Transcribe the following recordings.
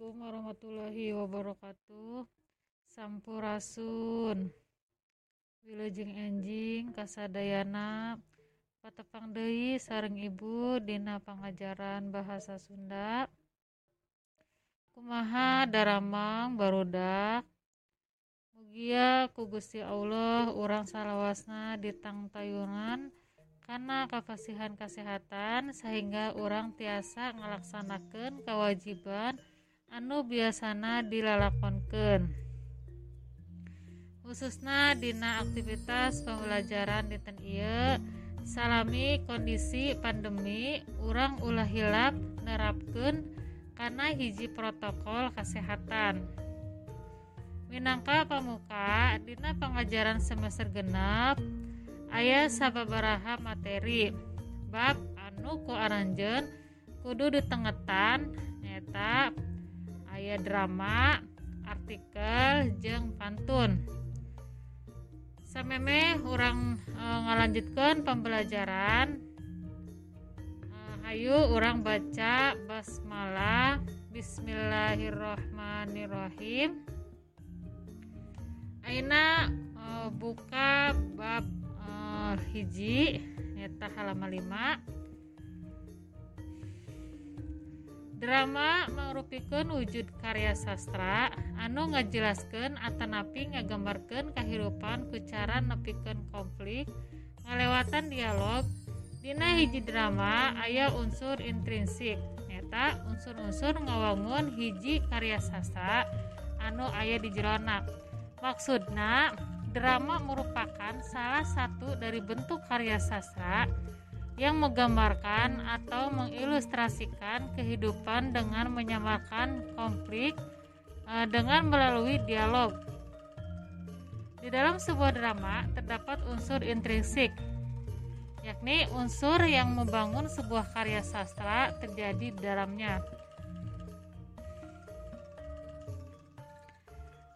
Assalamualaikum warahmatullahi wabarakatuh. Sampurasun. Wilujeng enjing kasadayana patepang deui sareng ibu dina pangajaran bahasa Sunda. Kumaha daramang barudak mugia ku Gusti Allah urang salawasna di tayungan karena kafasihan kesehatan sehingga orang tiasa ngalaksanakan kewajiban anu biasana dilalakonken khususnya dina aktivitas pembelajaran dinten iya salami kondisi pandemi orang ulah hilap nerapkan karena hiji protokol kesehatan minangka pemuka dina pengajaran semester genap ayah sababaraha materi. Bab anu ku aranjen kudu ditengetan nyata ayah drama artikel jeng pantun. Sameme orang e, ngalanjutkan pembelajaran. E, ayo orang baca basmalah Bismillahirrohmanirrohim. Aina e, buka bab e, hiji nyata halaman 5 drama merupikan wujud karya sastra anu ngajelaskan Atanapi ngagambarkan kehidupan kucara nepikan konflik melewatan dialog Dina hiji drama ayah unsur intrinsik nyata unsur-unsur ngawangun hiji karya sastra anu ayah di jerona maksudna drama merupakan salah satu dari bentuk karya sastra yang menggambarkan atau mengilustrasikan kehidupan dengan menyamakan konflik e, dengan melalui dialog. Di dalam sebuah drama terdapat unsur intrinsik, yakni unsur yang membangun sebuah karya sastra terjadi di dalamnya.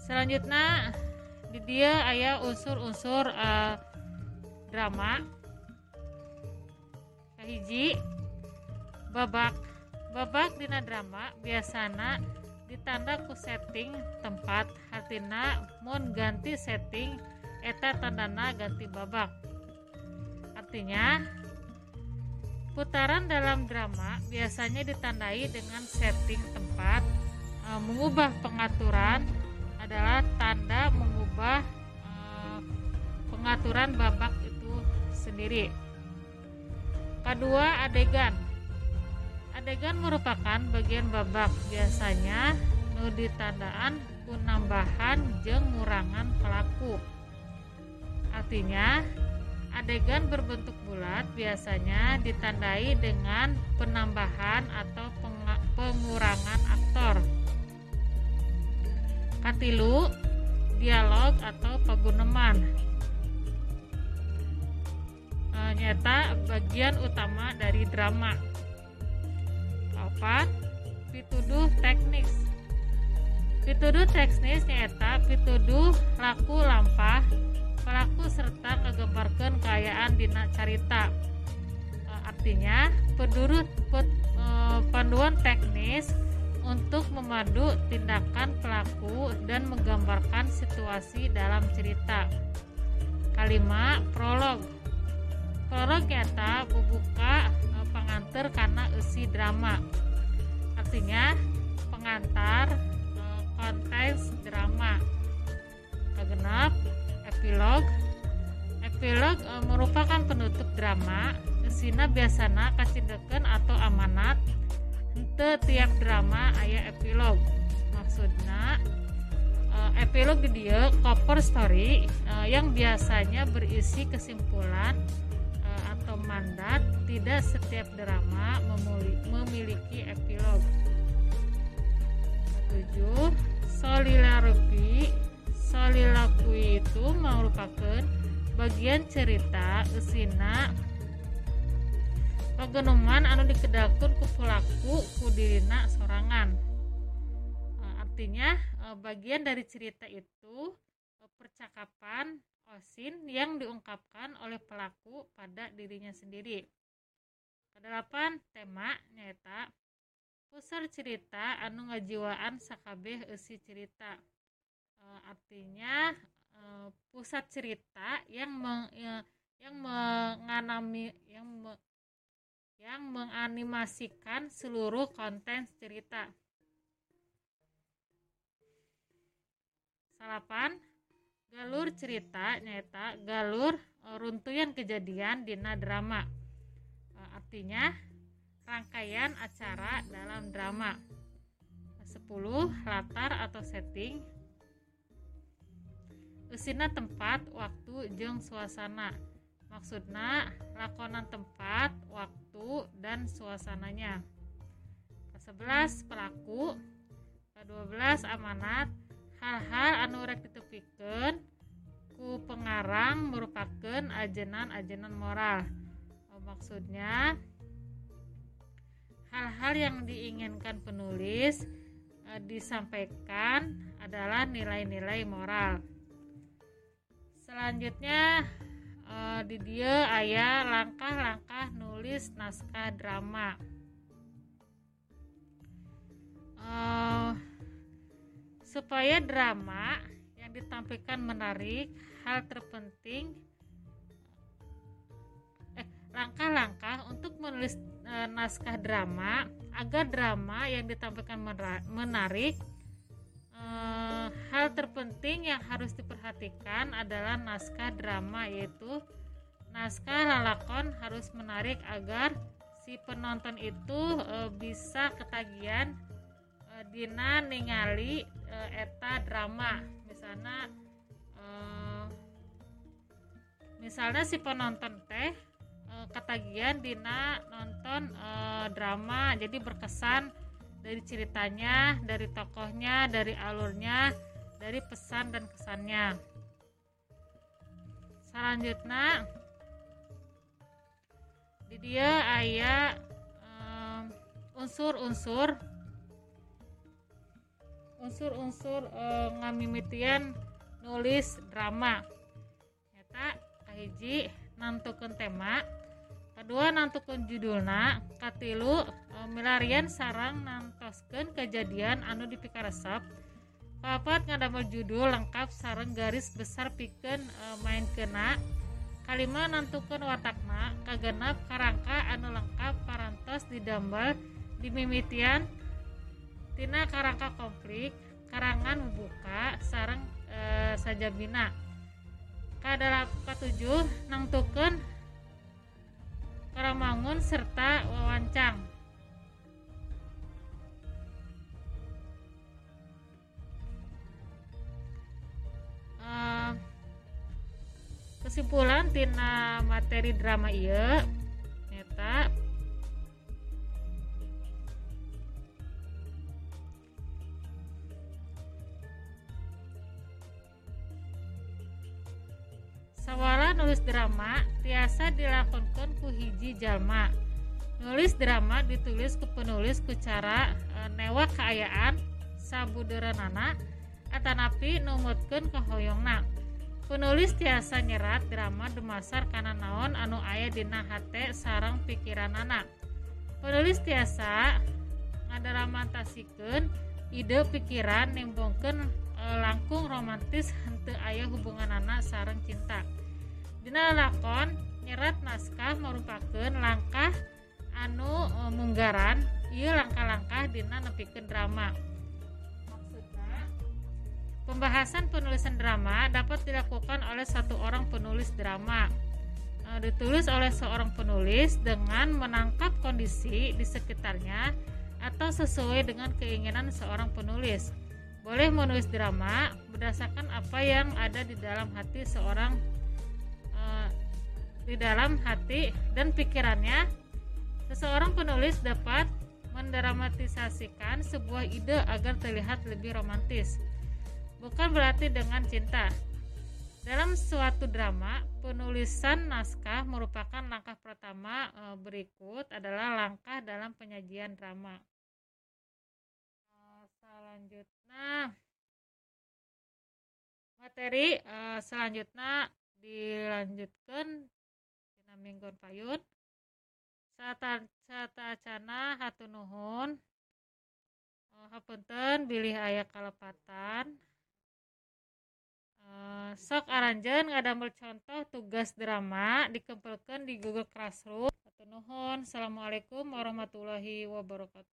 Selanjutnya di dia ayah unsur-unsur uh, drama hiji babak babak dina drama biasana ditanda ku setting tempat hartina mun ganti setting eta tandana ganti babak. Artinya putaran dalam drama biasanya ditandai dengan setting tempat e, mengubah pengaturan adalah tanda mengubah e, pengaturan babak itu sendiri Kedua, adegan. Adegan merupakan bagian babak biasanya nu ditandaan penambahan jeng ngurangan pelaku. Artinya, adegan berbentuk bulat biasanya ditandai dengan penambahan atau pengurangan aktor. Katilu, dialog atau paguneman nyata bagian utama dari drama. Opat, pituduh teknis. Pituduh teknis nyata pituduh laku lampah pelaku serta ngegemparkan kekayaan dina carita. E, artinya, pedurut pet, e, panduan teknis untuk memandu tindakan pelaku dan menggambarkan situasi dalam cerita. Kalimat prolog Nyata bubuka e, pengantar karena usi drama. Artinya pengantar e, konteks drama. Kegenap epilog. Epilog e, merupakan penutup drama. Usina biasana kacideken atau amanat. Ente tiap drama ayah epilog. Maksudnya epilog di dia cover story yang biasanya berisi kesimpulan mandat, tidak setiap drama memiliki epilog. 7. Solilarupi Soliloquy itu merupakan bagian cerita usina pagenuman anu dikedakun ku pelaku sorangan eh, artinya eh, bagian dari cerita itu percakapan osin yang diungkapkan oleh pelaku pada dirinya sendiri. Kedelapan tema nyata pusar cerita anu ngajiwaan sakabeh isi cerita e, artinya e, pusat cerita yang meng, e, yang menganami yang me, yang menganimasikan seluruh konten cerita salapan galur cerita nyata galur e, runtuyan kejadian dina drama. E, artinya rangkaian acara dalam drama. 10 latar atau setting. Usina tempat waktu jeng suasana. Maksudnya lakonan tempat waktu dan suasananya. Ke 11 pelaku ke 12 amanat hal-hal anu rek ditepikeun ku pengarang merupakan ajenan-ajenan moral oh, maksudnya hal-hal yang diinginkan penulis e, disampaikan adalah nilai-nilai moral. Selanjutnya e, di dia ayah langkah-langkah nulis naskah drama. E, supaya drama yang ditampilkan menarik, hal terpenting langkah-langkah untuk menulis e, naskah drama agar drama yang ditampilkan menarik e, hal terpenting yang harus diperhatikan adalah naskah drama yaitu naskah lalakon harus menarik agar si penonton itu e, bisa ketagihan dina ningali e, eta drama. Misalnya e, misalnya si penonton teh ketagihan Dina nonton e, drama. Jadi berkesan dari ceritanya dari tokohnya dari alurnya dari pesan dan kesannya. Selanjutnya di dia ayah unsur-unsur unsur-unsur e, ngamimitian nulis drama. Nyata kahiji nantukan tema. Kedua nantukan judulna. Katilu e, milarian sarang nantosken kejadian anu dipikaresep. Papat ngadamel judul lengkap sarang garis besar piken e, main kena kalima nantukan watakna. Kagenap karangka anu lengkap parantos didambal di mimitian tina karangka konflik karangan membuka sarang e, saja bina kadalap ketujuh nangtukan Karamangun serta Wawancang. Uh, kesimpulan tina materi drama iya sawala nulis drama tiasa dilakukan ku hiji jalma. Nulis drama ditulis ke penulis ku cara e, newa keayaan sabuderanana atanapi numutkeun kahoyongna. Penulis tiasa nyerat drama demasar karena naon anu ayah dina hate sarang pikiranana. Penulis tiasa ngadaramantasikan ide pikiran nembongkeun e, langkung romantis henteu ayah hubungan anak sarang cinta Dina lakon nyerat naskah merupakan langkah anu e, munggaran iya langkah-langkah dina nepikeun drama. Pembahasan penulisan drama dapat dilakukan oleh satu orang penulis drama. E, ditulis oleh seorang penulis dengan menangkap kondisi di sekitarnya atau sesuai dengan keinginan seorang penulis. Boleh menulis drama berdasarkan apa yang ada di dalam hati seorang di dalam hati dan pikirannya, seseorang penulis dapat mendramatisasikan sebuah ide agar terlihat lebih romantis. Bukan berarti dengan cinta. Dalam suatu drama, penulisan naskah merupakan langkah pertama e, berikut adalah langkah dalam penyajian drama. E, selanjutnya materi e, selanjutnya dilanjutkan minggon payun. Sata cana hatunuhun ngapunten bilih aya kalepatan. Eh, sok aranjen ngadamel contoh tugas drama dikempelkan di Google Classroom. Nuhun. Assalamualaikum warahmatullahi wabarakatuh